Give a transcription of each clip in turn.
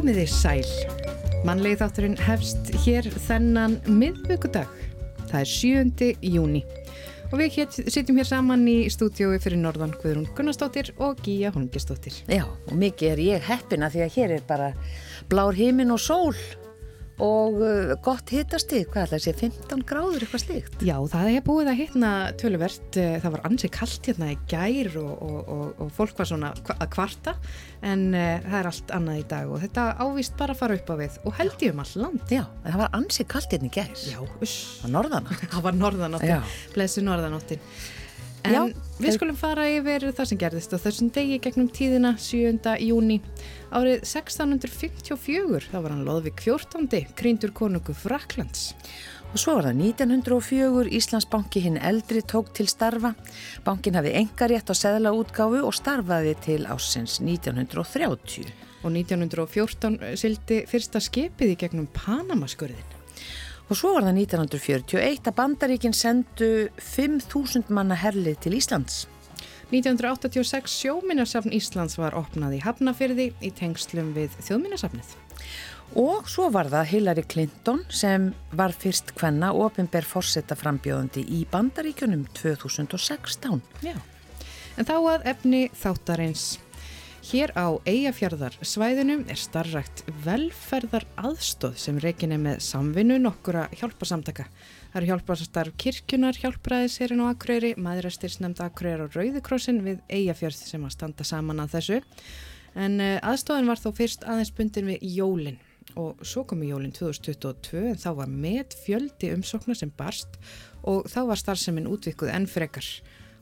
Komiði sæl. Mannlegi þátturinn hefst hér þennan miðvöggudag. Það er 7. júni. Og við hér, sitjum hér saman í stúdiói fyrir Norðan Guðrún Gunnarsdóttir og Gíja Holmgistóttir. Já, og mikið er ég heppina því að hér er bara blár hímin og sól og uh, gott hittasti, hvað er það að sé, 15 gráður eitthvað slíkt? Já, það er búið að hittna töluvert, eh, það var ansið kallt hérna í gær og, og, og, og fólk var svona að kvarta en uh, það er allt annað í dag og þetta ávist bara að fara upp á við og held ég um all land. Já, það var ansið kallt hérna í gær. Já, uss. Það var norðanátt. Það var norðanáttin, blessu norðanáttin. En Já, við skulum fara yfir það sem gerðist á þessum degi gegnum tíðina 7. júni. Árið 1654, þá var hann Lóðvík 14. krýndur konungu Fraklands. Og svo var það 1904, Íslandsbanki hinn eldri tók til starfa. Bankin hafi engarétt á seðla útgáfu og starfaði til ásins 1930. Og 1914 sildi fyrsta skipið í gegnum Panamaskurðin. Og svo var það 1941 að Bandaríkin sendu 5.000 manna herlið til Íslands. 1986 sjóminnarsafn Íslands var opnað í Hafnafyrði í tengslum við þjóðminnasafnið. Og svo var það Hillary Clinton sem var fyrst hvenna ofinber fórsetta frambjóðandi í Bandaríkunum 2016. Já, en þá að efni þáttarins. Hér á Eyjafjörðar svæðinu er starrakt velferðar aðstóð sem reikin er með samvinnu nokkura hjálparsamtaka. Það eru hjálparstarf kirkjunar, hjálpræðisirinn og akröyri, maðurastyrsnefnda akröyri og rauðikrossin við Eyjafjörð sem að standa saman að þessu. En aðstóðin var þó fyrst aðeins bundin við jólinn og svo kom í jólinn 2022 en þá var met fjöldi umsóknar sem barst og þá var starfseminn útvikkuð enn frekar.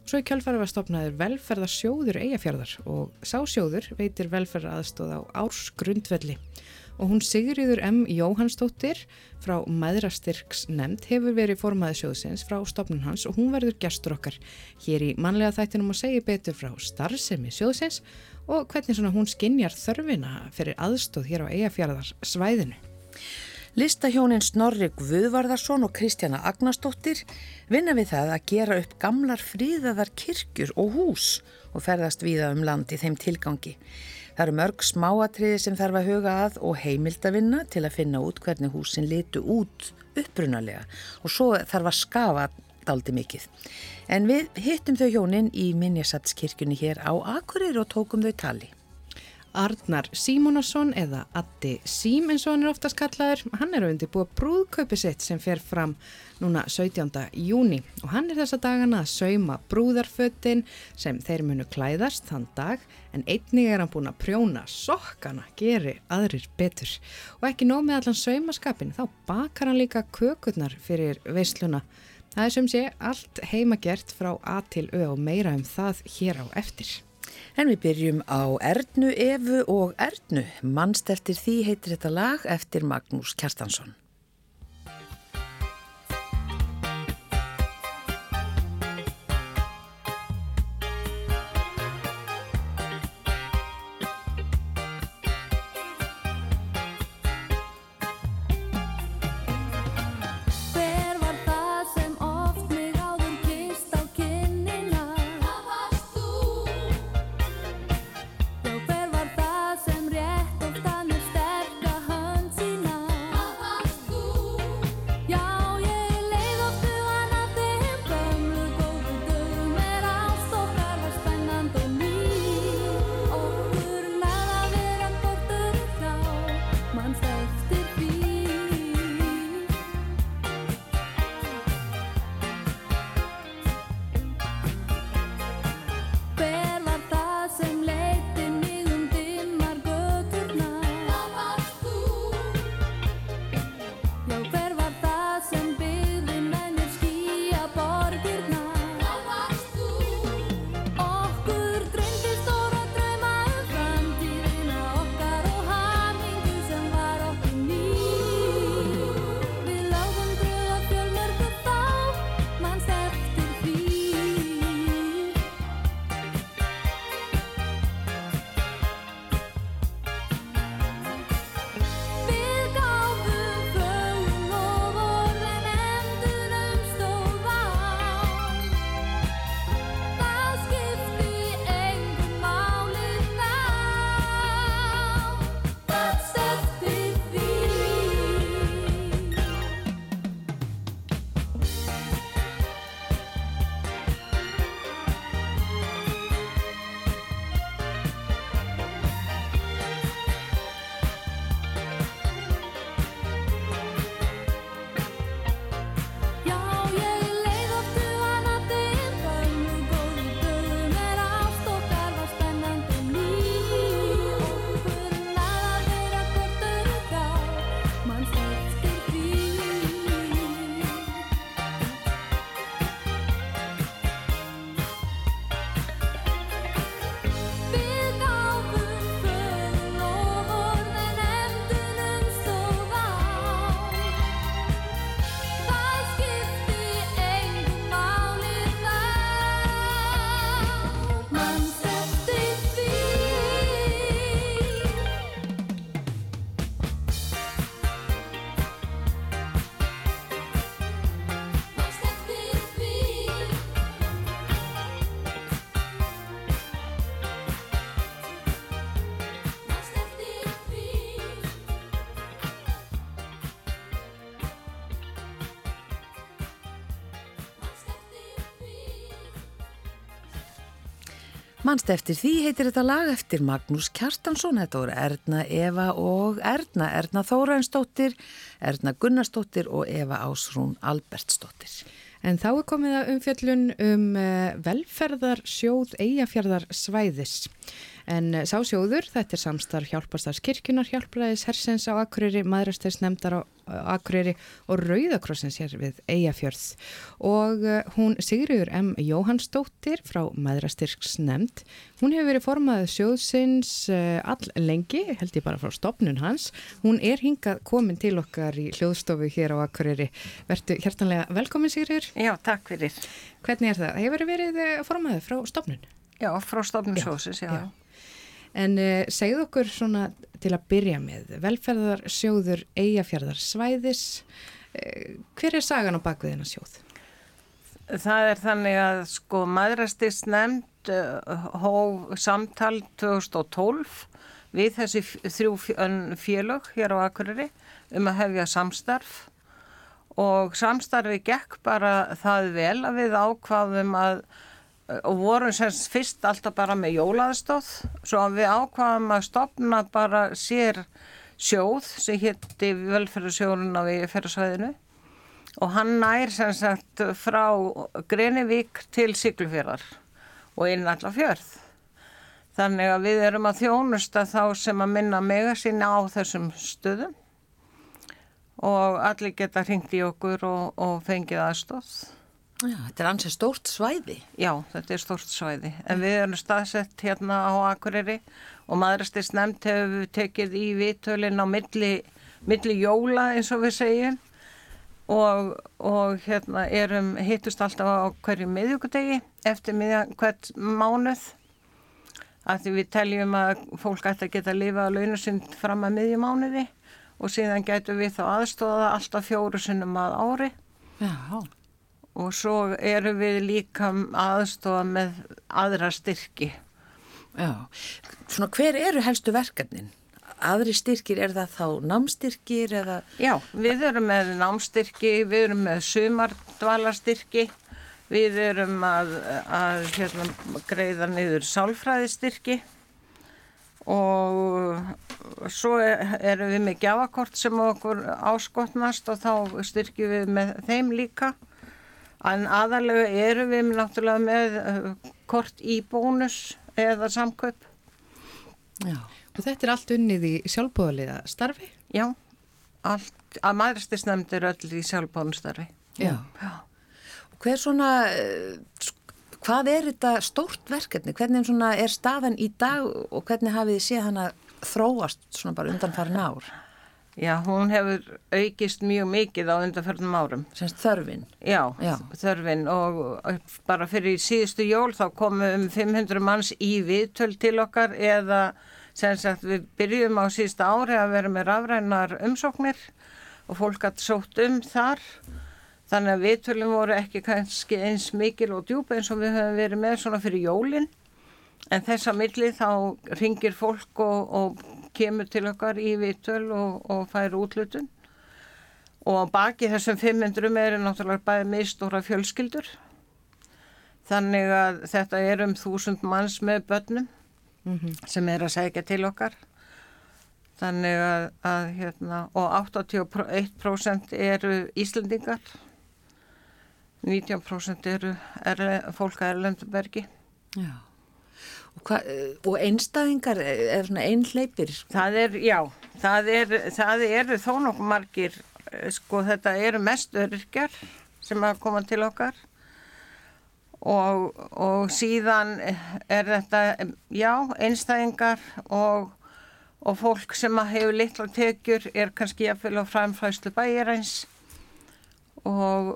Svo í kjálfari var stopnaður velferðarsjóður eigafjörðar og sásjóður veitir velferðaraðstóð á ársgrundvelli og hún Sigriður M. Jóhannsdóttir frá Maðrastyrks nefnd hefur verið formaði sjóðsins frá stopnun hans og hún verður gestur okkar hér í manlega þættinum og segi betur frá starfsemi sjóðsins og hvernig hún skinjar þörfina fyrir aðstóð hér á eigafjörðar svæðinu. Listahjónin Snorri Guðvarðarsson og Kristjana Agnarsdóttir vinna við það að gera upp gamlar fríðaðar kirkjur og hús og ferðast viða um land í þeim tilgangi. Það eru mörg smáatriði sem þarf að huga að og heimildavinna til að finna út hvernig húsin litu út upprunalega og svo þarf að skafa daldi mikið. En við hittum þau hjónin í Minjasatskirkjunni hér á Akureyri og tókum þau tali. Arnar Símonarsson eða Addi Sím eins og hann er oftast kallaður, hann er auðvitað búið brúðkaupi sitt sem fer fram núna 17. júni og hann er þessa dagana að sauma brúðarföttin sem þeir munu klæðast þann dag en einnig er hann búin að prjóna sokkana, geri aðrir betur og ekki nóg með allan saumaskapin þá bakar hann líka kökurnar fyrir veisluna. Það er sem sé allt heimagert frá A til Ö og meira um það hér á eftir. En við byrjum á Ernu, Efu og Ernu. Mannst eftir því heitir þetta lag eftir Magnús Kjartansson. Manst eftir því heitir þetta lag eftir Magnús Kjartansson, þetta voru Erna Eva og Erna, Erna Þóransdóttir, Erna Gunnarsdóttir og Eva Ásrún Albertsdóttir. En þá er komið að umfjöllun um eh, velferðarsjóð eigafjörðar svæðis. En eh, sá sjóður, þetta er samstarf hjálpastarskirkjunar, hjálpræðis hersens á Akureyri, maðurastæðis nefndar á Akureyri og Rauðakrossins hér við Eyjafjörð. Og eh, hún Sigriður M. Jóhannsdóttir frá maðurastyrks nefnd, hún hefur verið formað sjóðsins eh, all lengi, held ég bara frá stopnun hans. Hún er hingað komin til okkar í hljóðstofu hér á Akureyri. Vertu hjertanlega velkomin Sigriður. Já, takk fyrir. Hvernig er það? Hefur verið formaðið frá stopnun? Já, frá stopnun sjóðsins, já. já. En uh, segð okkur svona til að byrja með, velferðarsjóður eigafjörðar svæðis, uh, hver er sagan á bakviðina sjóð? Það er þannig að sko maðurastist nefnd uh, hóf samtal 2012 við þessi þrjú félög hér á Akureyri um að hefja samstarf og samstarfi gekk bara það vel að við ákvaðum að og vorum semst fyrst alltaf bara með jólaðstóð svo að við ákvaðum að stopna bara sér sjóð sem hitti velferðarsjórun á ferðarsvæðinu og hann nær sem sagt frá Grenivík til Siglufjörðar og inn allar fjörð. Þannig að við erum að þjónusta þá sem að minna mega sína á þessum stöðum og allir geta hringt í okkur og, og fengið aðstóð. Já, þetta er ansið stórt svæði. Já, þetta er stórt svæði. En við erum staðsett hérna á Akureyri og maðurastist nefnd hefur tekið í vitölinn á milli, milli jóla eins og við segjum og, og hérna erum hittust alltaf á hverju miðjúkudegi eftir miðjan hvert mánuð að því við teljum að fólk ætti að geta að lifa á launasind fram að miðjumánuði og síðan getum við þá aðstóða alltaf fjóru sinnum að ári. Já, já og svo eru við líka aðstofa með aðra styrki. Já, svona hver eru helstu verkefnin? Aðri styrkir, er það þá námstyrkir eða? Já, við erum með námstyrki, við erum með sumardvalarstyrki, við erum að, að hérna, greiða niður sálfræðistyrki og svo erum við með gjafakort sem okkur áskotnast og þá styrkjum við með þeim líka en aðalega eru við náttúrulega með uh, kort í bónus eða samköp. Já. Og þetta er allt unnið í sjálfbóðaliða starfi? Já, allt, að maðuristisnæmd er öll í sjálfbóðnustarfi. Já. Já. Hver svona, uh, hvað er þetta stórt verkefni? Hvernig er staðan í dag og hvernig hafið þið séð hana þróast svona bara undan farin ár? Já, hún hefur aukist mjög mikið á undanförnum árum. Semst þörfin? Já, Já, þörfin og bara fyrir síðustu jól þá komum um 500 manns í viðtöl til okkar eða sem sagt við byrjum á síðustu ári að vera með rafrænar umsóknir og fólk hatt sótt um þar. Þannig að viðtölum voru ekki kannski eins mikil og djúpa eins og við höfum verið með svona fyrir jólinn. En þessa milli þá ringir fólk og, og kemur til okkar í vitöl og, og fær útlutun og baki þessum 500 er náttúrulega bæði meðstóra fjölskyldur. Þannig að þetta er um þúsund manns með börnum mm -hmm. sem er að segja til okkar. Þannig að, að hérna, og 81% eru Íslandingar 19% eru erle, fólk að Erlendubergi Já Hva, og einstæðingar er svona einhleipir? Það er, já, það er, eru þó nokkuð margir, eh, sko þetta eru mest öryrkjar sem að koma til okkar og, og síðan er þetta, já, einstæðingar og, og fólk sem að hefur litla tekjur er kannski jafnvel á framfæslu bæjaræns og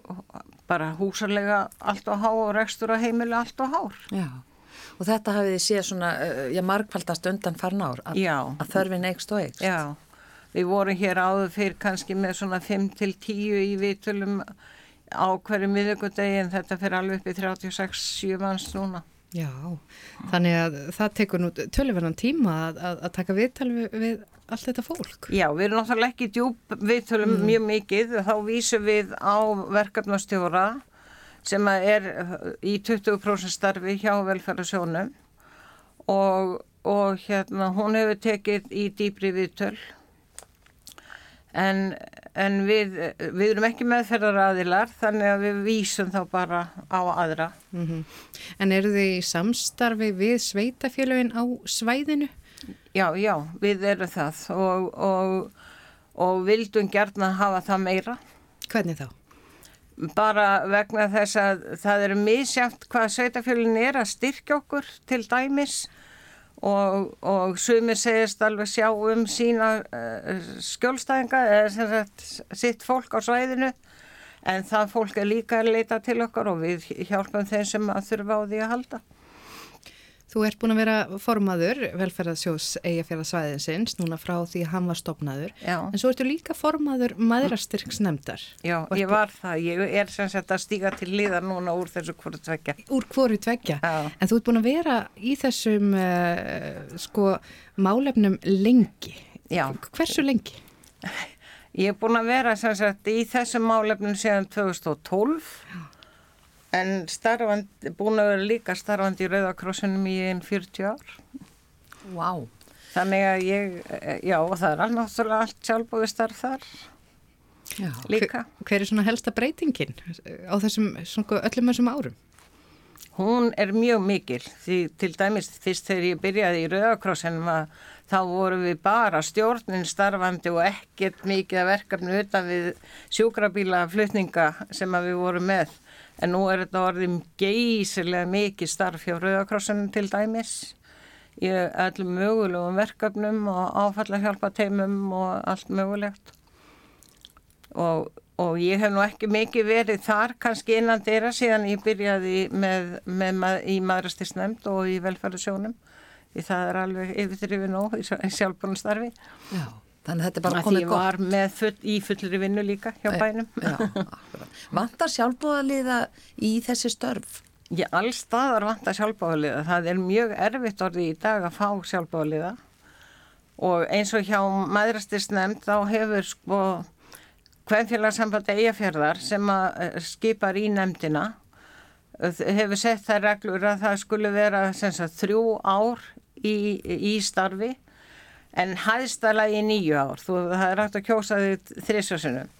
bara húsarlega allt á há og rekstur á heimilu allt á hár. Já og þetta hafið þið séð svona, uh, já, markfaldast undan farn ár, að, að þörfin eikst og eikst. Já, við vorum hér áður fyrir kannski með svona 5-10 í vitulum á hverju miðugudegi en þetta fyrir alveg upp í 36-7 manns núna. Já, þannig að það tekur nú tölverðan tíma að, að, að taka viðtal við, við allt þetta fólk. Já, við erum náttúrulega ekki djúb viðtölum mm. mjög mikið, þá vísum við á verkefnastjóra sem er uh, í 20% starfi hjá velferðarsjónum og, og hérna hún hefur tekið í dýbri viðtöl en, en við, við erum ekki meðferðar aðilar þannig að við vísum þá bara á aðra. Mm -hmm. En eru þið í samstarfi við sveitafélagin á svæðinu? Já, já, við erum það og, og, og vildum gerna hafa það meira. Hvernig þá? Bara vegna þess að það eru misjátt hvað sveitafélagin er að styrkja okkur til dæmis og, og sumir segist alveg sjá um sína uh, skjólstæðinga eða sem sagt sitt fólk á svæðinu en það fólk er líka að leita til okkar og við hjálpum þeim sem að þurfa á því að halda. Þú ert búin að vera formaður velferðarsjós eigafjörðarsvæðinsins núna frá því að hann var stopnaður Já. en svo ertu líka formaður maðurastyrksnemndar. Já, ég var það. Ég er sem sagt að stíga til liðar núna úr þessu hvoru tveggja. Úr hvoru tveggja? Já. En þú ert búin að vera í þessum uh, sko málefnum lengi. Já. Hversu lengi? Ég er búin að vera sem sagt í þessum málefnum síðan 2012 Já En starfand, búin að vera líka starfandi í Rauðakrossunum í einn 40 ár. Vá. Wow. Þannig að ég, já, það er alveg allt sjálfbúið starf þar já. líka. Hver, hver er svona helsta breytingin á þessum svona, öllum þessum árum? Hún er mjög mikil því til dæmis fyrst þegar ég byrjaði í Rauðakrossunum að þá vorum við bara stjórnin starfandi og ekkert mikið verkefni utan við sjúkrabíla flutninga sem við vorum með en nú er þetta orðið geysilega mikið starf hjá Rauðakrossunum til dæmis. Í öllum mögulegum verkefnum og áfallahjálpa teimum og allt mögulegt. Og, og ég hef nú ekki mikið verið þar kannski innan þeirra síðan ég byrjaði með, með, með, í maðurastisnæmt og í velferðarsjónum. Því það er alveg yfirþrifin og í sjálfbúnastarfi Já Þannig að þetta er bara komið gott. Því ég var full, í fullri vinnu líka hjá bænum. Já, vantar sjálfbúðaliða í þessi störf? Já, allstaðar vantar sjálfbúðaliða. Það er mjög erfitt orði í dag að fá sjálfbúðaliða og eins og hjá maðurastisnefnd þá hefur sko hvernfélagsambandi eigafjörðar sem að eh, skipar í nefndina hefur sett það reglur að það skulle vera sagt, þrjú ár í, í starfi en hæðstalagi nýju ár, þú, það er hægt að kjósa því þrísjósunum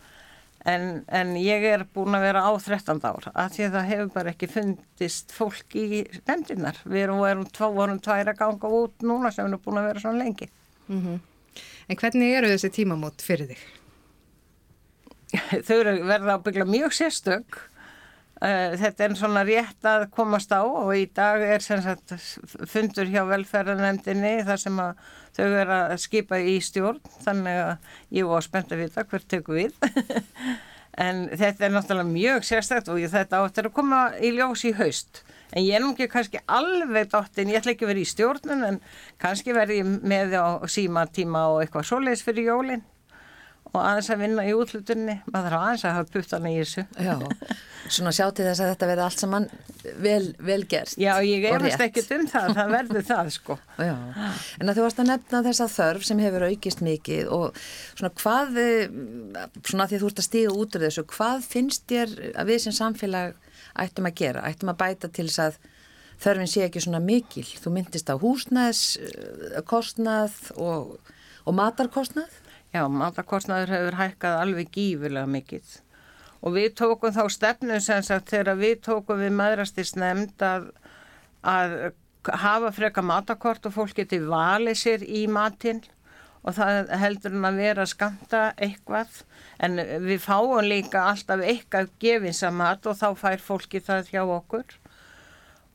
en, en ég er búin að vera á 13 ár að því að það hefur bara ekki fundist fólk í nefndinar við erum, erum, tvá, vorum tvær að ganga út núna sem erum búin að vera svona lengi. Mm -hmm. En hvernig eru þessi tímamót fyrir þig? Þau verða ábyggla mjög sérstök þetta er svona rétt að komast á og í dag er sagt, fundur hjá velferðanemdini þar sem þau er að skipa í stjórn þannig að ég var spennt að vita hvert teku við. En þetta er náttúrulega mjög sérstækt og þetta áttur að koma í ljós í haust. En ég er nú ekki kannski alveg dottin, ég ætla ekki að vera í stjórnun en kannski verði ég með á síma tíma og eitthvað svoleiðis fyrir jólinn og aðeins að vinna í útlutunni maður þarf aðeins að hafa puttana í þessu. Já, svona sjá til þess að þetta verði allt saman vel, vel gerst Já, ég efast ekki um það, það verður það sko. Já, en að þú varst að nefna þessa þörf sem hefur aukist mikið og svona hvað svona því þú ert að stíga út úr þessu hvað finnst þér að við sem samfélag ættum að gera, ættum að bæta til þess að þörfin sé ekki svona mikil? Þú myndist á húsnæðs kostnað og, og matarkostnað Já, matakostnaður hefur hækkað alveg gífurlega mikið. Og við tókum þá stefnu sem sagt þegar við tókum við maðurastist nefnd að, að hafa freka matakort og fólk geti valið sér í matinn. Og það heldur hann að vera að skamta eitthvað. En við fáum líka alltaf eitthvað gefinsamat og þá fær fólki það hjá okkur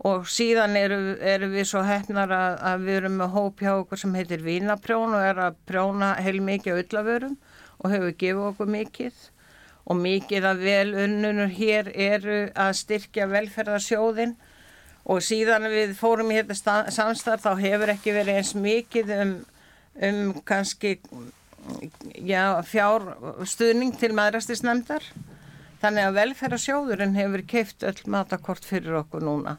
og síðan eru, eru við svo hefnar að, að við erum með hóp hjá okkur sem heitir Vínaprjón og er að prjóna heil mikið öllaförum og hefur gefið okkur mikið. Og mikið að vel unnunur hér eru að styrkja velferðarsjóðin og síðan við fórum í þetta samstarf þá hefur ekki verið eins mikið um, um kannski já, fjárstuðning til maðurastisnæmdar þannig að velferðarsjóðurinn hefur keift öll matakort fyrir okkur núna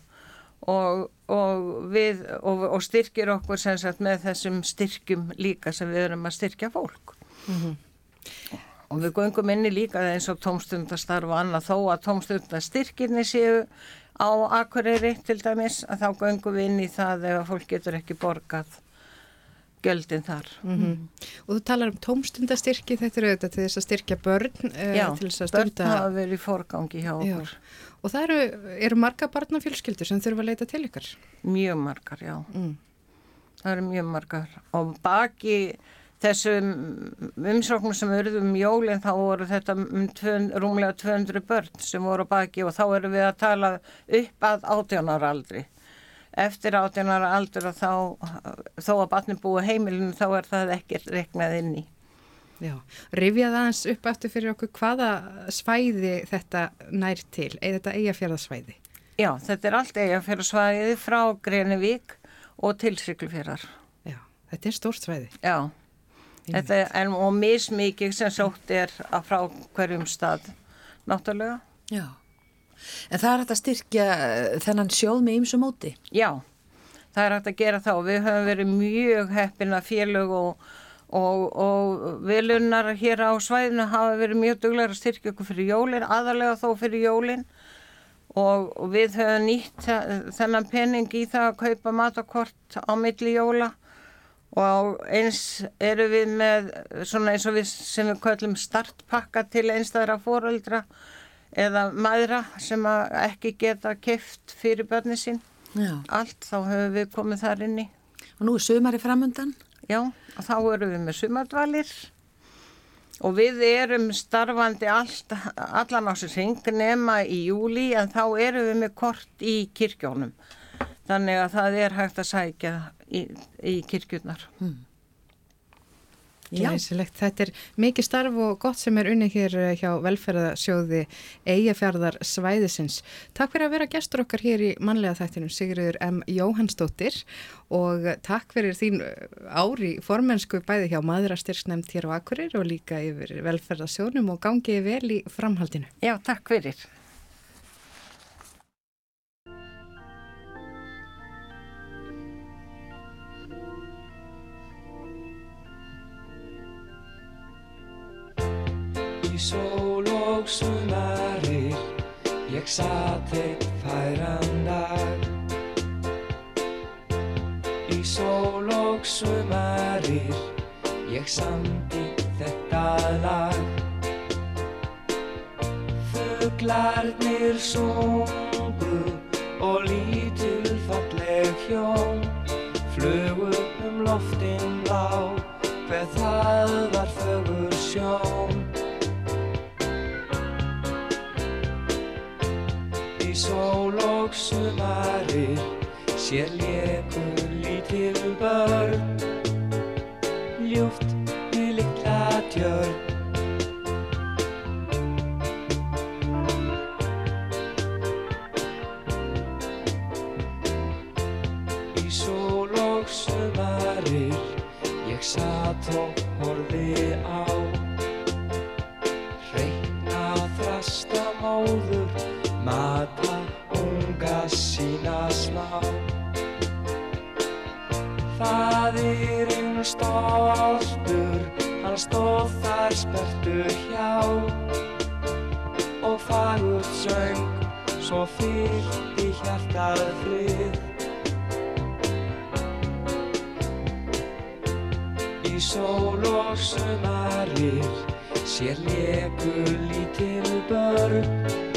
og, og, við, og, og styrkir okkur sagt, með þessum styrkjum líka sem við erum að styrkja fólk. Mm -hmm. og við göngum inni líka eins og tómstundastarf og annað. Þó að tómstundastyrkirni séu á Akureyri til dæmis að þá göngum við inn í það ef fólk getur ekki borgað göldin þar. Mm -hmm. Og þú talar um tómstundastyrki, þetta eru auðvitað til þess að styrkja börn uh, Já, börn stunda... hafa verið í forgangi hjá okkur. Já. Og það eru, eru marga barnafjölskyldur sem þurfa að leita til ykkar? Mjög margar, já. Mm. Það eru mjög margar. Og baki þessum umsóknum sem verðum um jólinn þá voru þetta um tvön, rúmlega 200 börn sem voru baki og þá erum við að tala upp að átjónara aldri. Eftir átjónara aldur og þá, þó að barni búi heimilinu þá er það ekki reknað inn í. Já, rifjað aðeins upp eftir fyrir okkur hvaða svæði þetta nær til, eða þetta eigafjörðarsvæði? Já, þetta er allt eigafjörðarsvæði frá Grenivík og til Siglufjörðar. Já, þetta er stórt svæði. Já. Þetta er og mismikið sem sótt er frá hverjum stað, náttúrulega. Já, en það er hægt að styrkja þennan sjóð með ymsu móti? Já, það er hægt að gera þá. Við höfum verið mjög heppina félög og, og, og velunnar hér á svæðinu hafa verið mjög duglega að styrkja okkur fyrir jólinn, aðalega þó fyrir jólinn. Og, og við höfum nýtt þennan pening í það að kaupa matakort á milli jóla og eins eru við með svona eins og við sem við kallum startpakka til einstæðra fóröldra eða maðra sem ekki geta keft fyrir börni sín Já. allt þá höfum við komið þar inni og nú er sumari framundan Já, og þá eru við með sumardvalir og við erum starfandi allt, allan á sér hring nema í júli en þá eru við með kort í kirkjónum þannig að það er hægt að sækja í, í kirkjurnar. Hmm. Já, þetta er mikið starf og gott sem er unni hér eh, hjá velferðasjóði Eyjafjörðar Svæðisins. Takk fyrir að vera gestur okkar hér í manlega þættinum Sigurður M. Jóhannsdóttir og takk fyrir þín eh, ári formensku bæði hjá maðurastyrksnæmt hér á Akkurir og líka yfir velferðasjónum og gangiði vel í framhaldinu. Já, takk fyrir. Í sól og sumarir. Ég satt eitt færan dag. Í sól og sumarir. Ég samti þetta lag. Fuglarnir sungu og lítil falleg hjón flugu um loftin lá hver það var fögur sjón sól og sumarir sér lekur lítil börn. Ljúft við litla tjörn. Í sól og sumarir ég satt og horfi á sína smá Fadirinn stoltur, hann stóð þar spertur hjá. Og fagurt söng, svo fyllt í hjartað frið. Í sól og sumarir sér leku lítil börn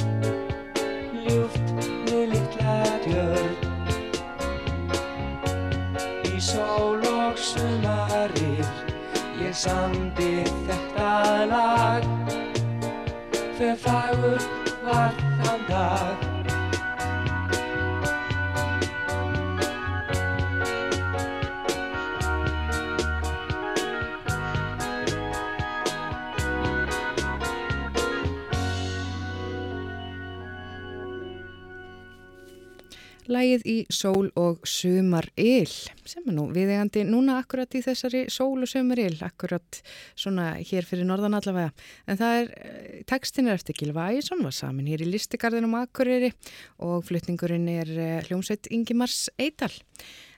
samdi þetta lag. Hver fagur Lægið í sól og sumar yl sem er nú viðegandi núna akkurat í þessari sól og sumar yl, akkurat svona hér fyrir norðan allavega. En það er, tekstin er eftir Gilva Æsson, var samin hér í listigarðinum Akureyri og flutningurinn er hljómsveit Ingimars Eidal.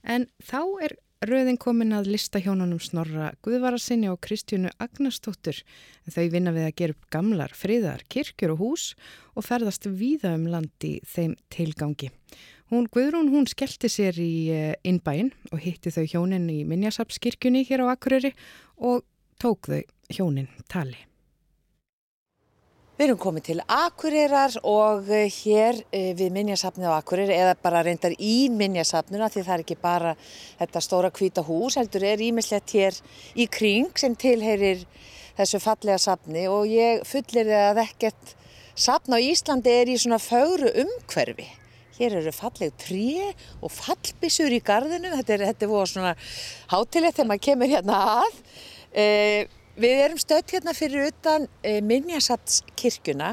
En þá er rauðin komin að lista hjónunum Snorra Guðvarasinni og Kristjónu Agnastóttur en þau vinna við að gera upp gamlar, friðar, kirkjur og hús og ferðast víða um landi þeim tilgangi. Hún Guðrún, hún skellti sér í eh, innbæinn og hitti þau hjónin í Minjasapskirkjunni hér á Akureyri og tók þau hjónin tali. Við erum komið til Akureyrar og eh, hér eh, við Minjasafnið á Akureyri eða bara reyndar í Minjasafnuna því það er ekki bara þetta stóra hvita hús heldur er ímislegt hér í kring sem tilheyrir þessu fallega safni og ég fullir það að ekkert safn á Íslandi er í svona fögru umhverfi. Hér eru falleg tré og fallbissur í gardinu, þetta er, þetta er voru svona hátilegt þegar maður kemur hérna að. Eh, Við erum stödd hérna fyrir utan e, Minjasatskirkjuna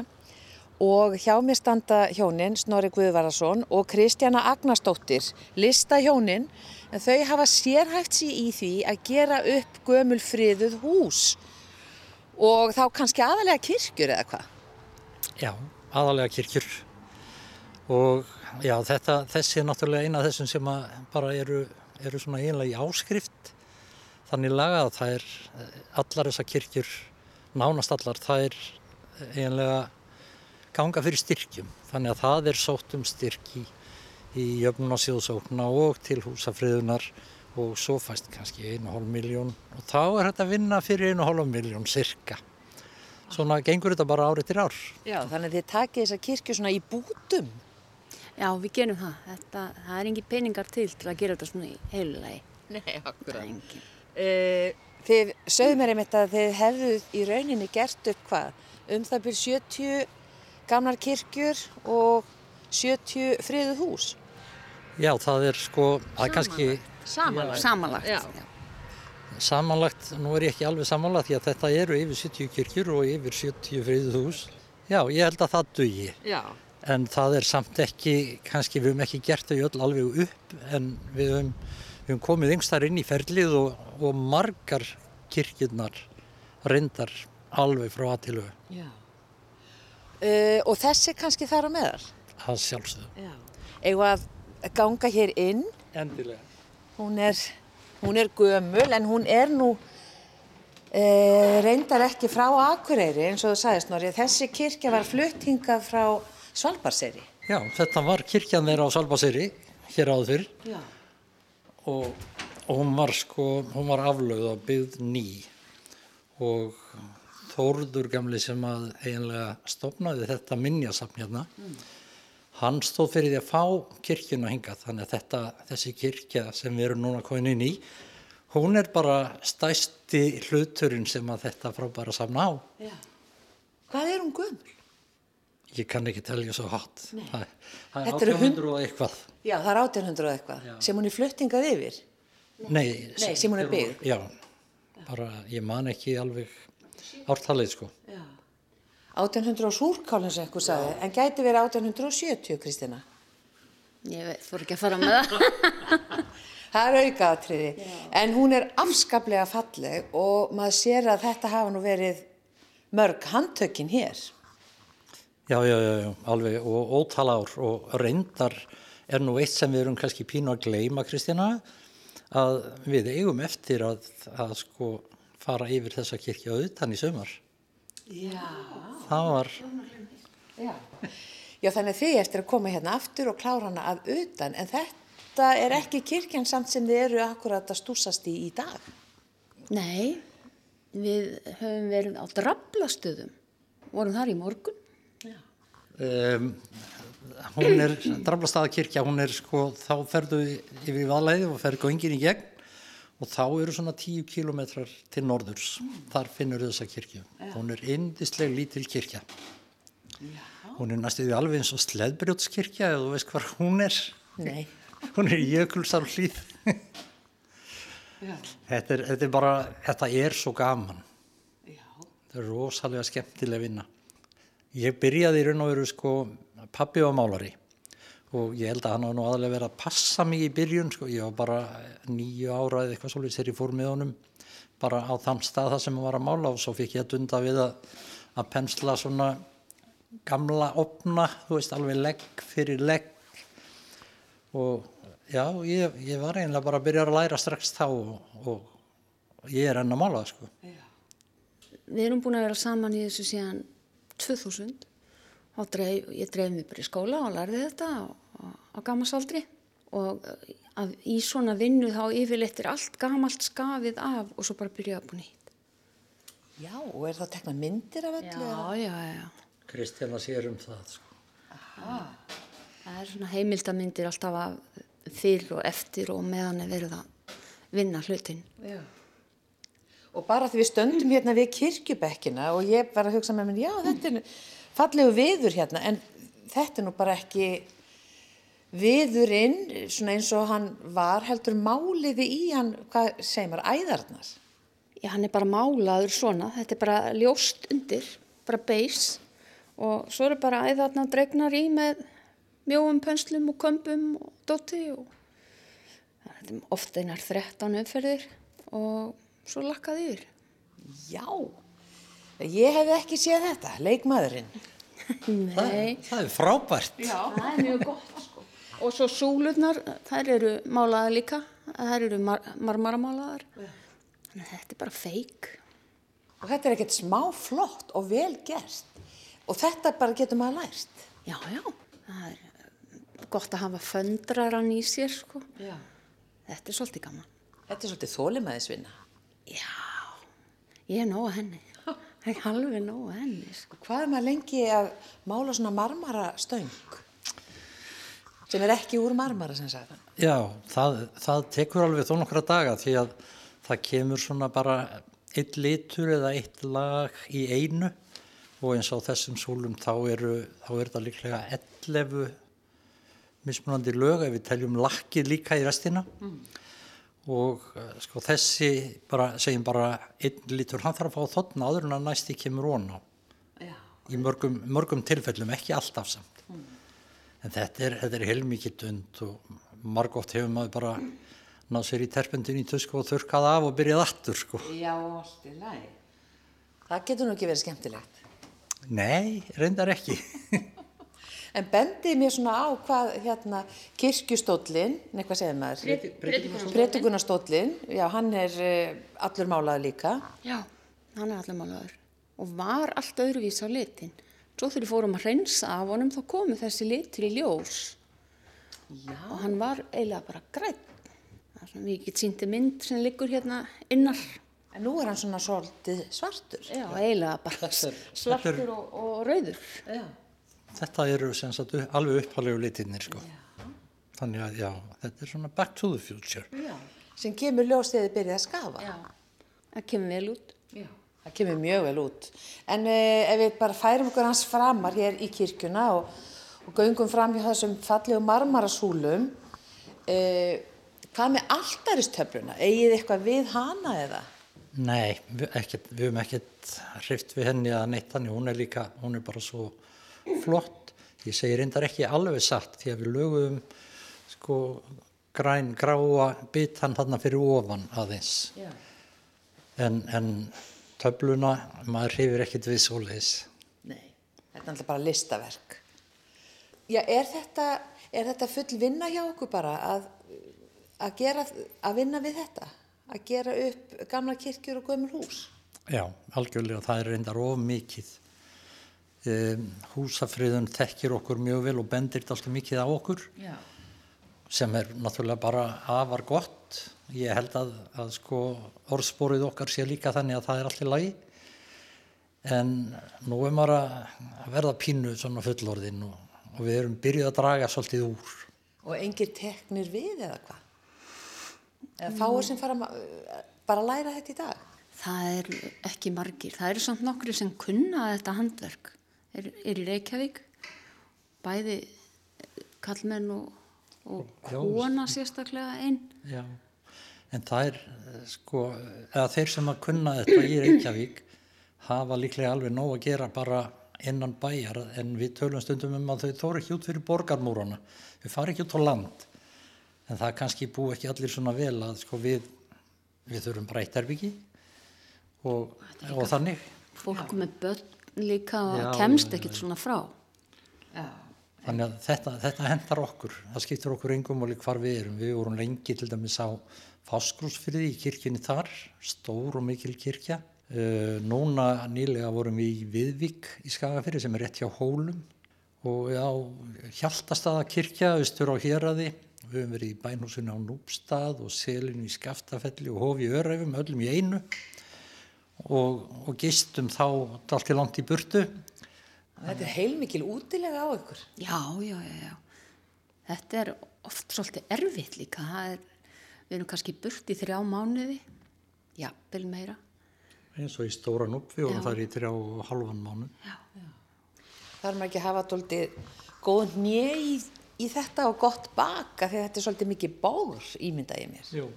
og hjá mér standa hjónin Snorri Guðvarason og Kristjana Agnastóttir, lista hjónin, en þau hafa sérhægt sér í því að gera upp gömulfriðuð hús og þá kannski aðalega kirkjur eða hvað? Já, aðalega kirkjur og já, þetta, þessi er náttúrulega eina af þessum sem bara eru, eru svona einlega í áskrift þannig lagað að það er allar þessar kirkjur, nánast allar, það er eiginlega ganga fyrir styrkjum. Þannig að það er sótt um styrki í jöfnun og sjóðsókna og til húsafriðunar og svo fæst kannski 1,5 miljón og þá er þetta að vinna fyrir 1,5 miljón cirka. Svona gengur þetta bara árið til ár. Já, þannig að þið takið þessar kirkju svona í bútum. Já, við gerum það. Þetta, það er engin peningar til til að gera þetta svona í heilulegi. Nei, akkurat. Það er engin. Uh, þið sögðu mér einmitt að þið hefðuð í rauninni gert upp hvað? Um það byrj 70 gamlar kirkjur og 70 friðuð hús. Já, það er sko, það er kannski Samanlagt. Samanlagt. Já. samanlagt, nú er ég ekki alveg samanlagt því að þetta eru yfir 70 kirkjur og yfir 70 friðuð hús. Já, ég held að það dugi. Já. En það er samt ekki, kannski við höfum ekki gert þau öll alveg upp en við höfum, við höfum komið yngstar inn í ferlið og, og margar kirkjurnar reyndar alveg frá aðtilu Já. Uh, og þessi kannski þar á meðal? að sjálfsögðu. Já. Eða að ganga hér inn, Endilega. hún er, hún er gömul en hún er nú uh, reyndar ekki frá Akureyri eins og þú sagðist Norri. Þessi kirkja var flutt hingað frá Svalbarseri. Já, þetta var kirkjan þeirra á Salbaseri, hér áður fyrr Já. og, og hún var sko, hún var aflögð og byggð ný og Þórður gamli sem að eiginlega stopnaði þetta minjasafn hérna, hann stóð fyrir því að fá kirkjuna hingað þannig að þetta, þessi kirkja sem við erum núna komin inn í, hún er bara stæsti hluturinn sem að þetta frábæra safna á. Já. Hvað er hún gömul? Ég kann ekki telja svo hátt. Það, það er Þetta eru hund- 1800 og eitthvað. Já, það er 1800 og eitthvað Já. sem hún er fluttingað yfir. Nei, Nei, sem hún er byggð. Já, bara ég man ekki alveg ártalið sko. 1800 og súrkálinn sem einhver sagði, en gæti verið 1870, Kristina. Ég veit, þú ekki að fara með það. Það er aukaðatriði, en hún er afskaplega falleg og maður sér að þetta hafa nú verið mörg handtökin hér. Já, já, já, já, alveg og ótal ár og reyndar er nú eitt sem við erum kannski pínu að gleyma Kristina að við eigum eftir að, að sko fara yfir þessa kirkja auðvitaðn í sömar. Já. Það var, Já. Já, þannig að þið eftir að koma hérna aftur og klára hana að utan, en þetta er ekki kirkjan samt sem þið eru akkurat að stúsast í í dag. Nei, við höfum verið á drablastöðum. Vorum þar í morgun. Um, hún er, Draflastaðakirkja, hún er sko, þá ferðu yfir vaðleiði og ferðu göngin í gegn og þá eru svona tíu kílometrar til norðurs. Þar finnur þessa kirkju. Hún er indisleg lítil kirkja. Hún er næstuði alveg eins og sleðbrjótskirkja, eða þú veist hvað hún er. Nei. Hún er jökulsar hlýð. þetta, þetta er bara, þetta er svo gaman. Þetta er rosalega skemmtileg vinna. Ég byrjaði í raun og veru sko, pappi var málari og ég held að hann var nú aðalega verið að passa mig í byrjun, sko, ég var bara nýju ára eða eitthvað svolítið þegar ég fór með honum bara á þann stað það sem hann var að mála og svo fikk ég að dunda við að, að pensla svona gamla opna, þú veist, alveg legg fyrir legg. Og Já, ég, ég var eiginlega bara að byrja að læra strax þá og, og ég er enn að mála sko. Við erum búin að vera saman í þessu síðan 2000 og dreif, ég dreif mig bara í skóla og lærði þetta á, gamasaldri og að, í svona vinnu þá yfirleitt er allt gamalt skafið af og svo bara byrjaði að búin nýtt. Já, og er það tekna myndir af öllu? Já, já, já. Kristjana sér um það sko. Það er svona heimildamindir alltaf af fyrir og eftir og meðan er verið að vinna hlutin. Já. Og bara því við stöndum hérna við kirkjubekkina og ég var að hugsa með mér, já þetta er fallegu viður hérna, en þetta er nú bara ekki viðurinn, svona eins og hann var, heldur máliði í hann, hvað segir maður, æðarnar? Já, hann er bara málaður svona, þetta er bara ljóst undir, bara beis og svo eru bara æðarna dregnar í með mjóum penslum og kömbum og dóti og þetta er ofta einar 13 umferðir og svo lakkað yfir. Já, ég hefði ekki séð þetta, leikmaðurinn. Nei, Það er frábært. það er mjög gott sko. Og svo súlurnar, þær eru málaðar líka, þær eru mar marmaramálaðar. Þannig að þetta er bara feik. Og þetta er ekkert smá flott og vel gert. Og þetta bara getur maður lært. Já, já, það er eh, gott að hafa föndraran í sér sko. Já. Þetta er svolítið gaman. Þetta er svolítið þólimæðisvinna. Já, ég er nóg að henni. Það er alveg nóg að henni sko. Hvað er maður lengi að mála svona marmarastöng? Sem er ekki úr marmara sem sagt. Já, það, það tekur alveg þó nokkra daga því að það kemur svona bara eitt litur eða eitt lag í einu og eins á þessum súlum þá eru, þá er það líklega 11 mismunandi lög ef við teljum lakkið líka í restina og eh, sko þessi bara, segjum bara einn litur, hann þarf að fá þotna áður en að næsti kemur Já. í mörgum, mörgum tilfellum, ekki alltaf samt. En þetta er, er heilmikið dund og margótt hefur maður bara náð sér í terpendin í tusku og þurrkað af og byrjað aftur sko. Já, allt í lagi. Það getur nú ekki verið skemmtilegt. Nei, reyndar ekki. En bendið mér svona á hvað hérna kirkjustóllin, nei hvað segir maður? Pretikunastóllin, já hann er uh, allur málaður líka. Já, hann er allir málaður og var allt öðruvís á litin. Svo þegar við fórum að hreinsa af honum þá komu þessi litur í ljós Já. og hann var eiginlega bara grætt. Það er svona mikið sýndi mynd sem liggur hérna innar. En nú er hann svona svolítið svartur. Já, eiginlega bara svartur og, og rauður. Já. Þetta eru sem sagt alveg upphaldegu litirnir sko. Þannig að já, þetta er svona back to the future. Já. Sem kemur ljós þegar þið byrjað að skafa. Já, það kemur vel út. Já. Það kemur mjög vel út. En uh, ef við bara færum okkur hans framar hér í kirkjuna og, og göngum fram hjá þessum fallegu marmarasúlum, uh, hvað með alltaristöfluna? Egið eitthvað við hana eða? Nei, við, ekkert, við höfum ekkert hrift við henni að neitt þannig, hún er líka, hún er bara svo flott. Ég segi reyndar ekki alveg satt því að við lögum sko græn, gráa bitan þarna fyrir ofan aðeins. Já. En, en töfluna, maður hrifir ekkert við svoleiðis. Nei, þetta er alltaf bara listaverk. Já, er þetta, er þetta full vinna hjá okkur bara að, að, gera, að vinna við þetta? Að gera upp gamla kirkjur og gömul hús? Já, algjörlega, það er reyndar of mikið. Um, húsafriðun þekkir okkur mjög vel og bendir alltaf mikið á okkur Já. sem er náttúrulega bara afar gott. Ég held að, að sko orðspórið okkar sé líka þannig að það er allt í lagi. En nú er maður að verða pínu svona fullorðinn og, og við erum byrjuð að draga svolítið úr. Og engir teknir við eða hvað? Eða fáir sem fara bara að læra þetta í dag? Það er ekki margir. Það eru samt nokkri sem kunna þetta handverk. Er, er í Reykjavík, bæði kallmenn og, og kona sérstaklega einn. Já, en það er eh, sko, eða þeir sem að kunna þetta í Reykjavík hafa líklega alveg nóg að gera bara innan bæjar en við tölum stundum um að þau þóru ekki út fyrir borgarmúrana, þau fari ekki út á land. En það kannski bú ekki allir svona vel að sko við, við þurfum breytarbyggi og, og þannig. Fólk með börn líka Já, kemst ekkert svona frá. Já. Þannig að þetta, þetta hendar okkur, það skiptir okkur engum og hvar við erum. Við vorum lengi til dæmis á Fáskrúsfyrði í kirkjunni þar, stór og mikil kirkja. Uh, núna nýlega vorum við í Viðvík í Skagafyrði sem er rétt hjá Hólum og á Hjaltastaða kirkja, austur á Hjeraði. Við höfum verið í bænhúsinu á Núbstað og Selinu í Skaftafelli og Hofi í Öræfum, öllum í einu og, og gistum þá allt til langt í burtu. Þetta er heilmikil útilega á ykkur. Já, já, já, já. Þetta er oft svolítið erfitt líka. Er, við erum kannski burt í þrjá mánuði, jafnvel meira. eins og í stóra núpp, við vorum Já. þar í þrjá halvan mánu. Þarf maður ekki að hafa dóltið góð njö í, í þetta og gott baka því að þetta er svolítið mikið bóður ímynda ég mér. Jú.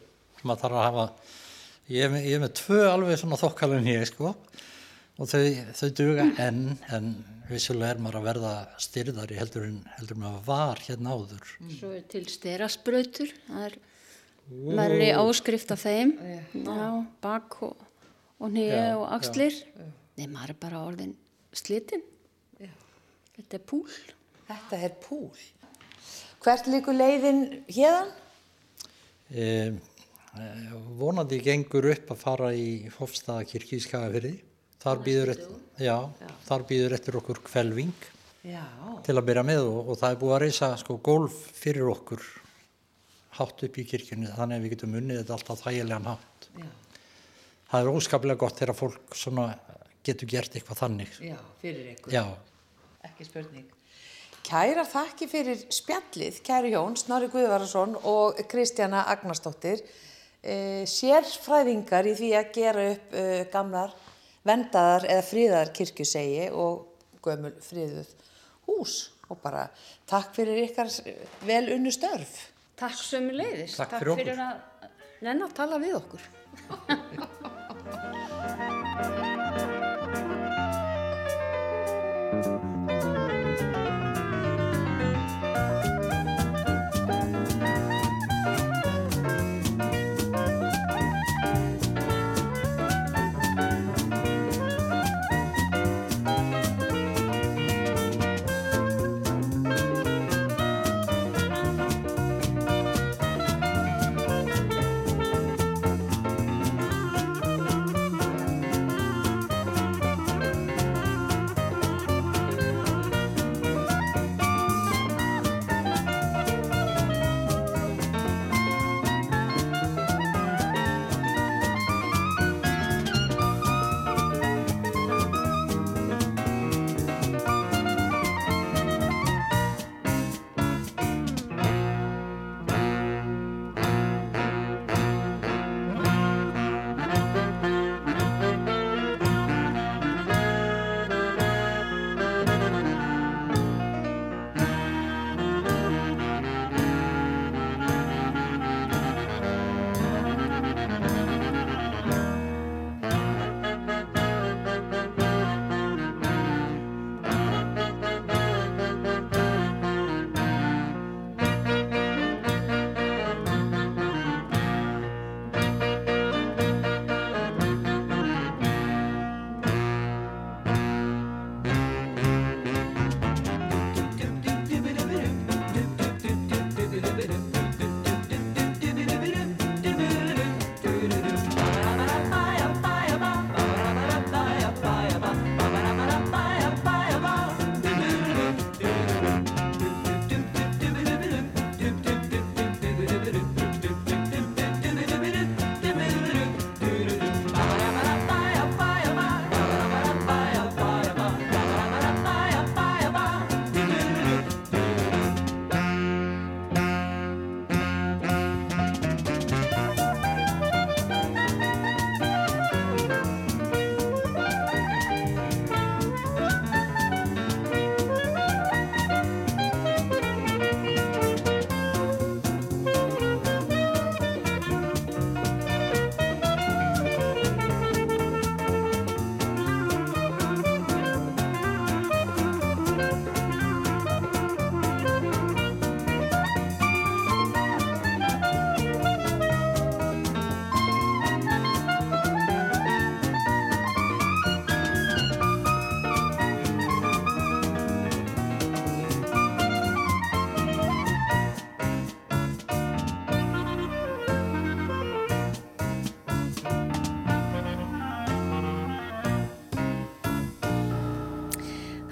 Maður þarf að hafa, ég er með, ég er með tvö alveg svona þokkalinn hér, sko, og þau, þau duga enn, en vissulega er maður að verða styrðari heldur en heldur maður var hérna áður. Svo er til sterasbrautur, það er verri áskrift af þeim, já, bak og, og nýja og axlir. Nei, maður er bara orðin slitinn. Þetta er púl. Þetta er púl. Hvert líkur leiðin hérðan? E, vonandi gengur upp að fara í Hofstaðakirkji í Skagafyrði. Þar býður, eftir, já, þar býður eftir okkur kvelving Já. til að byrja með og, og það er búið að reysa sko golf fyrir okkur hátt upp í kirkjunni þannig að við getum unnið þetta alltaf þægilegan hátt. Já. Það er óskaplega gott þegar fólk getur gert eitthvað þannig. Já, fyrir. Já, Ekki spurning. Kærar þakki fyrir spjallið, kæri Jón, Snorri Guðvarason og Kristjana Agnarsdóttir, e, sérfræðingar í því að gera upp e, gamlar vendaðar eða fríðar kirkjusegi og gömul fríðuð hús og bara takk fyrir ykkar vel unnu störf. Takk sömu leiðis. Takk fyrir okkur. fyrir að nenn að tala við okkur.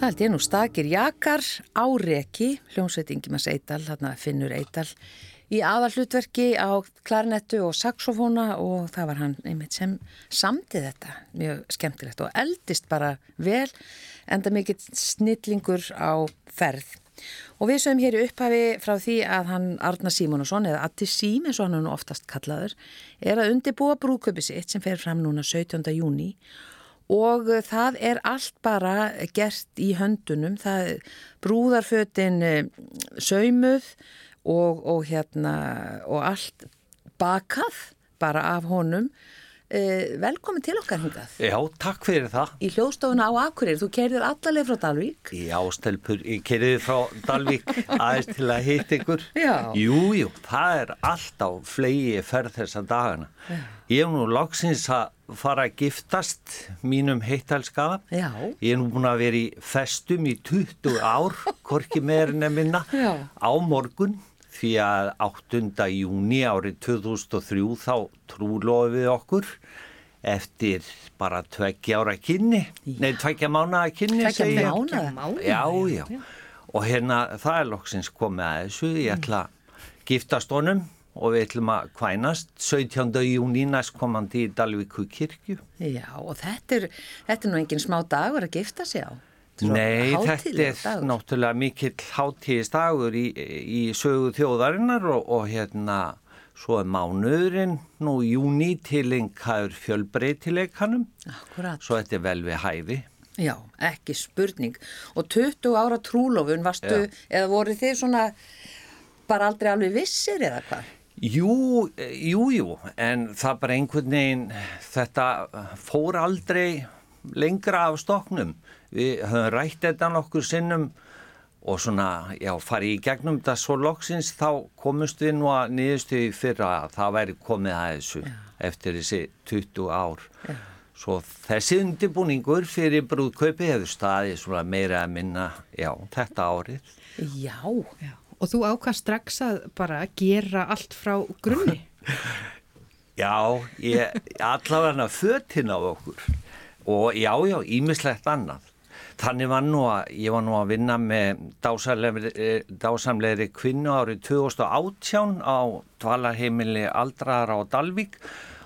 Það held ég nú stakir jakar á reki, hljómsveitingi maður Eidal, þarna finnur Eidal í aðallutverki á klarnettu og saxofóna og það var hann einmitt sem samtið þetta mjög skemmtilegt og eldist bara vel enda mikill snillingur á ferð. Og við sögum hér í upphafi frá því að hann Arna Símonusson eða Atti Sím eins og hann er nú oftast kallaður er að undibúa brúköpi sitt sem fer fram núna 17. júni og það er allt bara gert í höndunum, það brúðarfötin eh, saumuð og, og hérna og allt bakað bara af honum. Eh, velkomin til okkar hingað. Já, takk fyrir það. Í hljóðstofuna á Akureyri, þú kerðir allaleg frá Dalvík. Já, stelpur, ég kerði frá Dalvík aðeins til að hitta ykkur. Já. Jú, jú, það er alltaf flegi ferð þessa dagana. Já. Ég hef nú loksins að fara að giftast mínum heittalskaða Já. Ég hef nú búin að vera í festum í 20 ár, korki meirinn en minna Já. á morgun því að 8. júni árið 2003 þá trúlofum við okkur eftir bara tveggja ára kynni, nei tveggja mánaða kynni Tveggja mánaða? Já, já, og hérna það er loksins komið að þessu, ég ætla að giftast honum og við ætlum að kvænast 17. júni næst komandi í Dalvíku kirkju. Já, og þetta er, þetta er nú engin smá dagur að gifta sig á Þetta Nei, þetta er dagur. náttúrulega mikill hátíðistagur í, í sögu þjóðarinnar og, og hérna svo er mánuðurinn nú júni tilengaður fjölbreytileikanum Akkurat, svo þetta er vel við hæfi. já, ekki spurning og 20 ára trúlofun varstu, eða voru þið svona bara aldrei alveg vissir eða hvað? Jú, jú, jú, en það bara einhvern veginn, þetta fór aldrei lengra af stoknum. Við höfum rætt þetta nokkur sinnum og svona, já, farið í gegnum þetta svo loksins þá komust við nú að niðurstuði fyrra að það væri komið að þessu eftir þessi 20 ár. Já. Svo þessi undirbúningur fyrir brúðkaupi hefur staðið svona meira að minna, já, þetta árið. Já, Já. Og þú ákvað strax að bara gera allt frá grunni. Já, ég, allavega fötin á okkur og já, já, ímislegt annað. Þannig var nú að, ég var nú að vinna með dásamlegri, dásamlegri kvinnu árið 2018 á dvalarheimili Aldraðar á Dalvík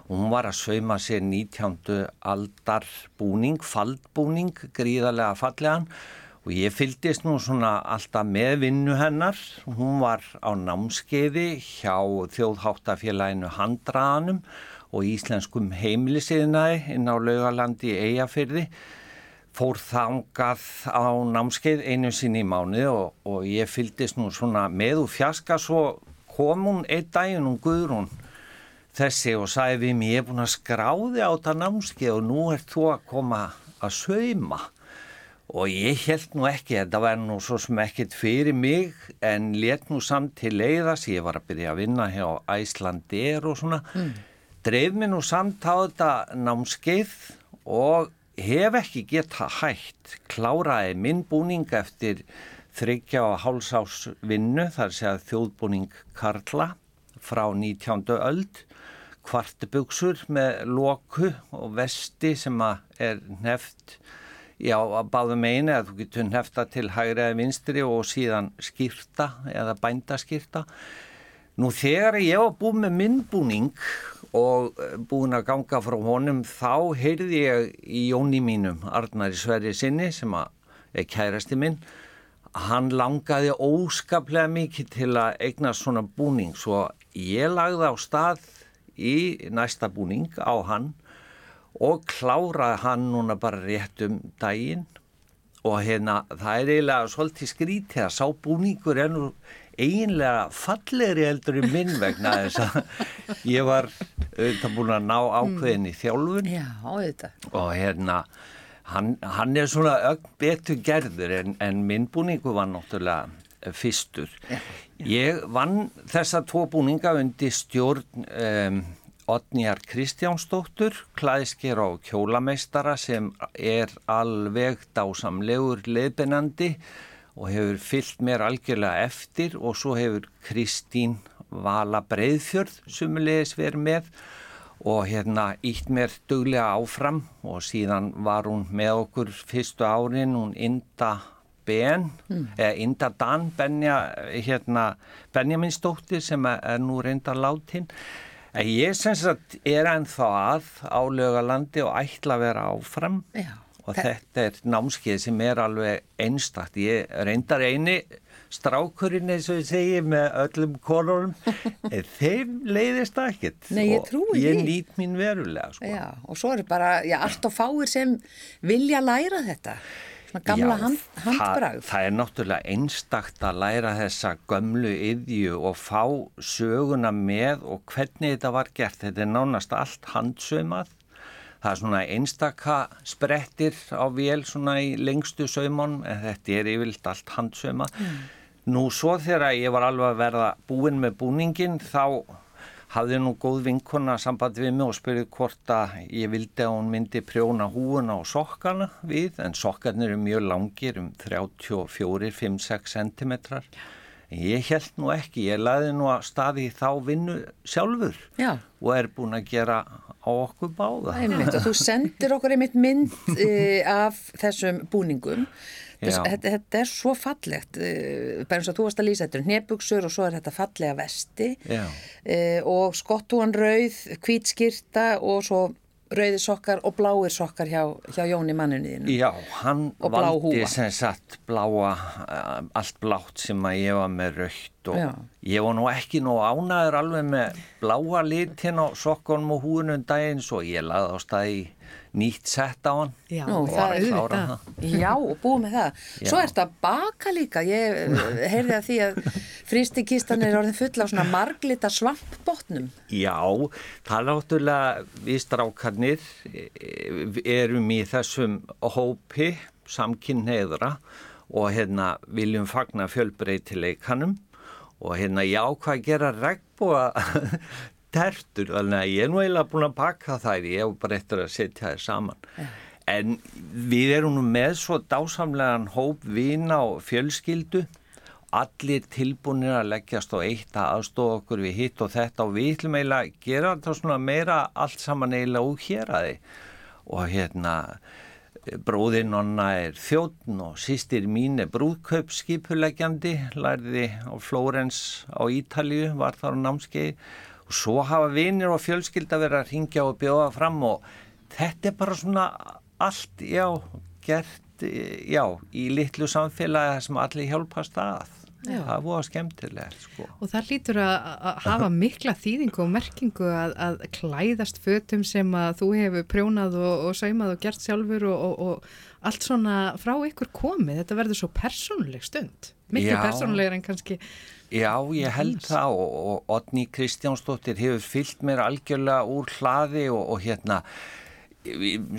og hún var að sauma sér 19. aldar búning, faldbúning, gríðarlega fallegan og ég fyldist nú svona alltaf með vinnu hennar. Hún var á námskeiði hjá þjóðháttafélaginu Handraðanum og íslenskum heimilisiðnaði inn á laugalandi Eyjafyrði. Fór þangað á námskeið einu sinni í mánu og, og ég fyldist nú svona með og fjaska svo kom hún einn daginn og Guðrún þessi og sagði við mér ég er búin að skráði á þetta námskeið og nú ert þú að koma að sauma. Og ég held nú ekki, þetta var nú svo sem ekkit fyrir mig en let nú samt til leiðas, ég var að byrja að vinna hjá Æslandir og svona, mm. dreif mér nú samt á þetta námskeið og hef ekki geta hægt, kláraði minn búning eftir þryggja og hálsás vinnu, þar sé að þjóðbúning Karla frá 19. öld, kvartbuksur með loku og vesti sem er neft Já, að báðum einu að þú getur nefta til hægri eða vinstri og síðan skýrta eða bændaskýrta. Nú þegar ég var búin með minnbúning og búin að ganga frá honum þá heyrði ég í jóni mínum, Arnari Sverri sinni sem er kærasti minn, hann langaði óskaplega mikið til að eigna svona búning svo ég lagði á stað í næsta búning á hann og kláraði hann núna bara rétt um daginn. Og hérna það er eiginlega svolítið skrítið að sá búningur er nú eiginlega fallegri heldur í minn vegna þess að ég var auðvitað búin að ná ákveðin í þjálfun. Já, og hérna hann, hann er svona ögn betur gerður en, en minn búningu var náttúrulega fyrstur. Ég vann þessa tvo búninga undir stjórn um, Otnjar Kristjánsdóttur, klæðsker og kjólameistara sem er alveg dásamlegur leiðbennandi og hefur fyllt mér algjörlega eftir og svo hefur Kristín Vala Breiðfjörð sumulegis verið með og hérna ítt mér duglega áfram og síðan var hún með okkur fyrstu árin, hún Inda Ben, mm. eða Inda Dan Benja, hérna Benjaminsdóttir sem er nú reyndar látin en ég sem sagt er ennþá að á lögalandi og ætla að vera áfram. Já, og þetta er námskeið sem er alveg einstakt, ég reyndar eini strákurinn eins og ég segi með öllum konunum. Þeim leiðist það ekkert. Nei, ég og ég nýtt mín verulega sko. já, og svo er bara, já, allt og fáir sem vilja læra þetta svona gamla hand, handbrað það, það er náttúrulega einstakt að læra þessa gömlu yðju og fá söguna með og hvernig þetta var gert. Þetta er nánast allt handsöymað það er svona einstakka sprettir á vél svona í lengstu söymon en þetta er yfirlt allt handsöymað mm. Nú svo þegar ég var alveg að verða búinn með búningin þá hafði nú góð vinkona samband við mig og spurði hvort að ég vildi að hún myndi prjóna húuna og sokkana við en sokkarnir eru mjög langir um 34-5-6 cm. Ég held nú ekki, ég laði nú að staði þá vinnu sjálfur Já. og er búin að gera á okkur báða. Og þú sendir okkur einmitt mynd uh, af þessum búningum Þetta, þetta er svo fallegt, uh, bara eins og þú varst að lýsa þetta er nebugsur og svo er þetta fallega vesti uh, og skottúan rauð, hvítskýrta og svo rauði sokkar og bláir sokkar hjá, hjá Jóni manninuðinu. Já, hann valdi sem sagt bláa, uh, allt blátt sem að ég var með raukt og Já. ég var nú ekki nú ánaður alveg með bláa litin á sokkunum og húnum daginn svo ég laði á staði nýtt sett á hann. Já, Nú, það er auðvitað. Já, og búið með það. Já. Svo er þetta baka líka. Ég eh, heyrði að því að frístikistan er orðin full á svona marglita svampbótnum Já, það er náttúrulega við strákarnir eh, erum í þessum hópi samkynneðra og hérna viljum fagna fjölbreytileikanum. Og hérna já hvað gera regnbúa tertur þannig að ég er nú eiginlega búin að pakka þær ég hef bara eftir að setja þær saman. Ja. en við erum nú með svo dásamlegan hóp vina og fjölskyldu allir tilbúinir að leggjast á eitt að aðstofa okkur við hitt og þetta og við ætlum eiginlega að gera þetta svona meira allt saman eiginlega úr hér að þið og hérna bróðinn honna er þjóttn og sýstir mín er brúðkaupskipuleggjandi lærði á Flórens á Ítalju var þar á námskeið og svo hafa vinir og fjölskylda verið að ringja og bjóða fram og þetta er bara svona allt, já, gert, já, í litlu samfélagi sem allir hjálpast að. Já. Það voru skemmtilegt sko. Og það lítur að, að hafa mikla þýðingu og merkingu að, að klæðast fötum sem að þú hefur prjónað og, og saumað og gert sjálfur og, og, og allt svona frá ykkur komið. Þetta verður svo persónuleg stund. Mikið persónulegur en kannski Já, ég held Hans. það og, og Odni Kristjánsdóttir hefur fyllt mér algjörlega úr hlaði og, og hérna,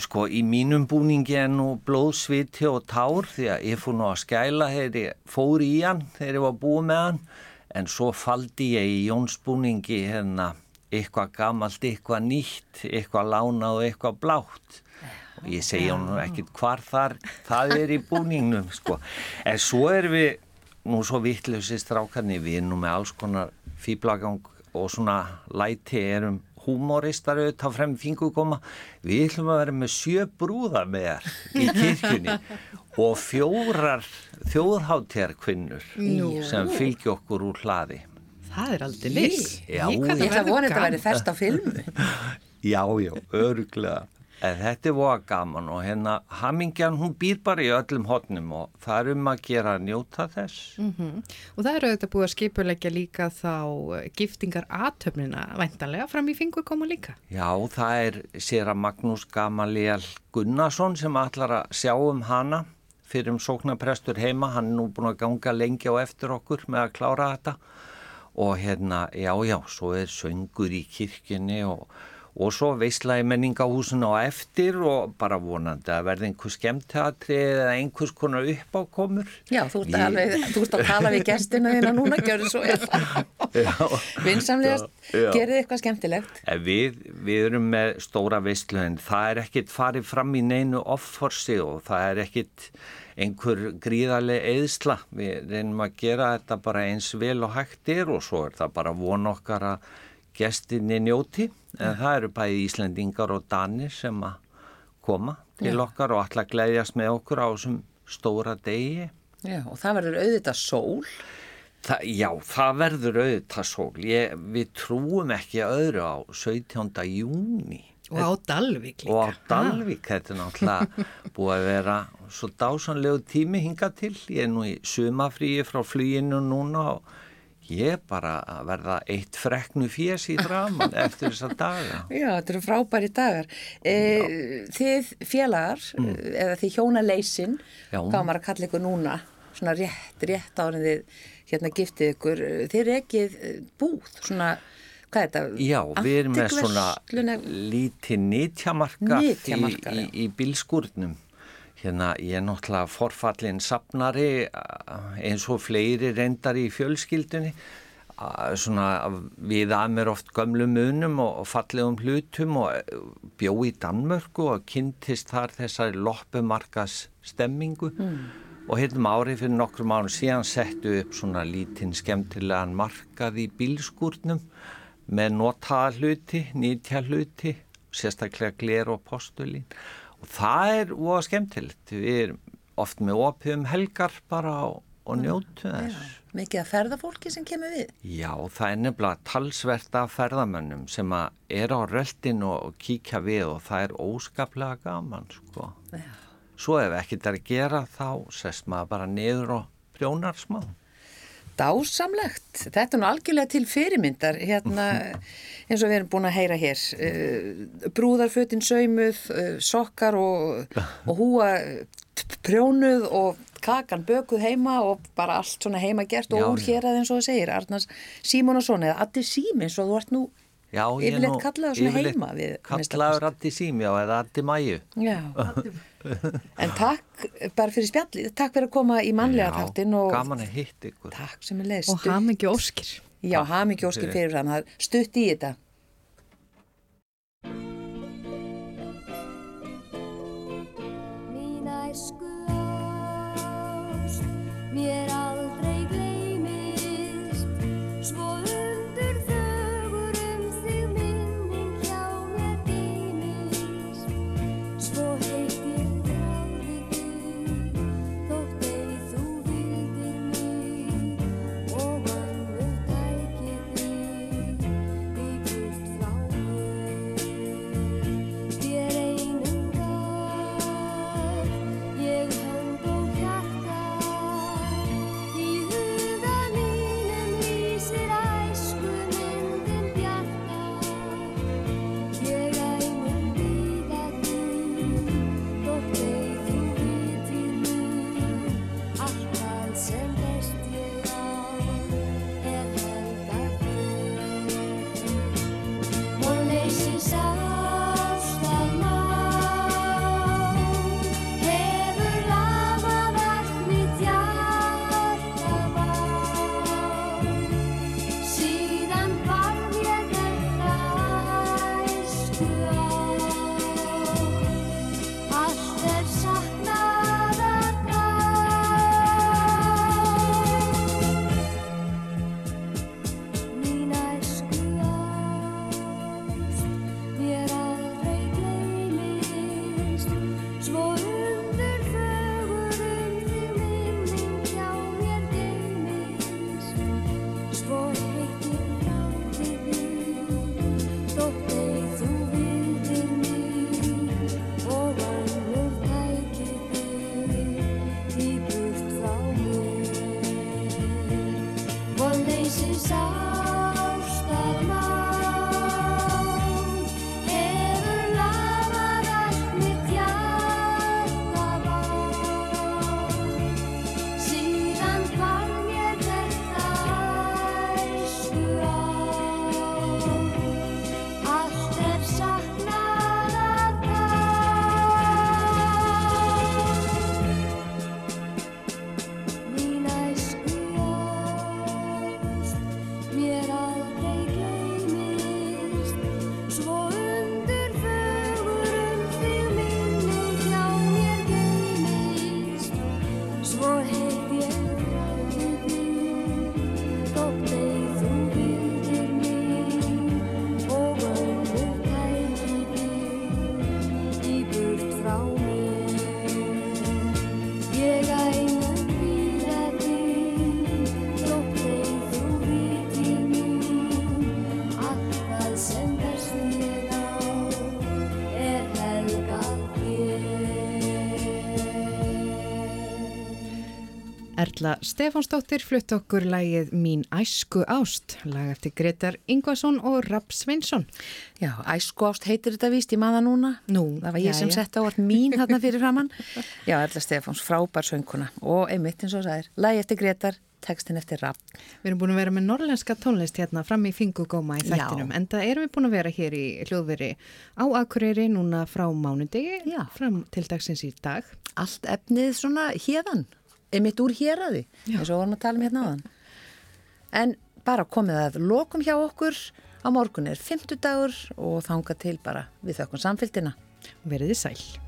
sko, í mínum búningi er nú blóðsviti og tár því að ég fór nú að skæla þegar ég fór í hann, þegar ég var búið með hann, en svo faldi ég í Jónsbúningi hérna eitthvað gammalt, eitthvað nýtt, eitthvað lánað og eitthvað blátt. Og ég segja nú ekkert hvar þar það er í búningnum, sko, en svo er við nú svo vittlösi strákarni við erum nú með alls konar fýblagang og svona læti erum humoristar auðvitað frem fingugoma við ætlum að vera með sjö brúða með þér í kirkjunni og fjórar þjóðhátjarkvinnur sem fylgja okkur úr hlaði. Það er aldrei liss Ég ætla að vona þetta að vera þerst á filmu. Já, já, öruglega En þetta er voða gaman og hérna Hamingjan hún býr bara í öllum hodnum og það er um að gera að njóta þess. Mm -hmm. Og það eru auðvitað búið að skipulegja líka þá eh, giftingar aðtöfnina væntanlega fram í fingur koma líka. Já, það er sér að Magnús Gamaliel Gunnarsson sem allar að sjá um hana fyrir um sóknarprestur heima. Hann er nú búin að ganga lengi á eftir okkur með að klára þetta og hérna, já, já, svo er söngur í kirkjunni og og svo veisla í menningahúsinu á eftir og bara vonandi að verði einhver skemmteatri eða einhvers konar uppákomur. Já, þú ert, alveg, þú ert að tala við gestina þína núna, gjörðu svo vinsamlegast, gerði eitthvað skemmtilegt. Við, við erum með stóra veislu en það er ekkit farið fram í neinu offorsi og það er ekkit einhver gríðarlega eðsla. Við reynum að gera þetta bara eins vel og hægt er og svo er það bara von okkar að gestinni njóti en það eru bæði Íslendingar og Danir sem að koma til Já. okkar og alltaf gleyðjast með okkur á þessum stóra degi. Já, og það verður auðvitað sól. Þa, já, það verður auðvitað sól. Ég, við trúum ekki öðru á 17. júni Og á Dalvik líka. og á Dalvik. Þetta er náttúrulega búið að vera svo dásanlegu tími hinga til. Ég er nú í sumafríi frá fluginu núna og ég er bara að verða eitt freknu fjés í draman eftir þessa daga. Já, þetta eru frábæri dagar. E, þið félagar, eða þið hjónaleysin, maður að kalla ykkur núna, svona rétt, rétt árin þið hérna giftið ykkur, þið er ekkið búð, svona, hvað er þetta? Já, við erum með svona lítið nýtjamarka í, í, í bílskúrnum. Hérna, ég er náttúrulega forfallin sapnari eins og fleiri reyndar í fjölskyldunni. Svona við að mér oft gömlu munum og fallegum hlutum og eh, bjó í Danmörku og kynntist þar þessari loppumarkas stemmingu og hérna árið fyrir nokkrum árun síðan settu upp svona lítinn skemmtilegan markað í bílskúrnum með notaða hluti, nýtja hluti, sérstaklega gler og postulín og það er óa skemmtilegt. Við erum oft með opið um helgar bara og, og njótu þess. Mikið að ferðafólki sem kemur við. Já, það er nefnilega talsvert af ferðamönnum sem að er á röldin og kíkja við og það er óskaplega gaman, sko. Já. Svo ef ekkert er að gera þá sest maður bara niður og prjónar smá. Dásamlegt. Þetta er nú algjörlega til fyrirmyndar hérna eins og við erum búin að heyra hér. Uh, brúðarfötin saumuð, uh, sokkar og, og húa t- prjónuð og kakan bökuð heima og bara allt svona heima gert og úr hér að eins og það segir. Arnars Símonason eða Addi Símins og þú ert nú Já, ég er yfirleitt kallaður svona yfirleitt heima við. Kallaður Addi Símjá eða Addi Mæju. Já. En takk bara fyrir spjallið, takk fyrir að koma í mannlega þáttin og gaman að hitta ykkur. takk sem er leist. Og hafum ekki óskir. Já, hafum ekki óskir fyrir það er stutt í þetta. Mín æsku Erla Stefánsdóttir flutt okkur lægið Mín æsku ást, lag eftir Gretar Ingvason og Rapp Sveinsson. Já, æsku ást heitir þetta víst, ég maða núna. Nú, Það var ég sem jæja. sett á orð mín þarna fyrir framann. Já, Erla Stefáns, frábær sönguna og einmitt eins og er. Lægi eftir Gretar, textin eftir Rapp. Við erum búin að vera með norrlenska tónlist hérna fram í Fingugóma í Já. þættinum, en það erum við búin að vera hér í hljóðveri á Akureyri núna frá mánudegi, Já. fram til dagsins í dag. Allt efnið svona hérðan, einmitt úr hérraði, eins og vorum að tala um hérna áðan. En bara komið að lokum hjá okkur, á morgun er 50 dagur og þanga til bara við þökkum samfélgina. Verðið sæl.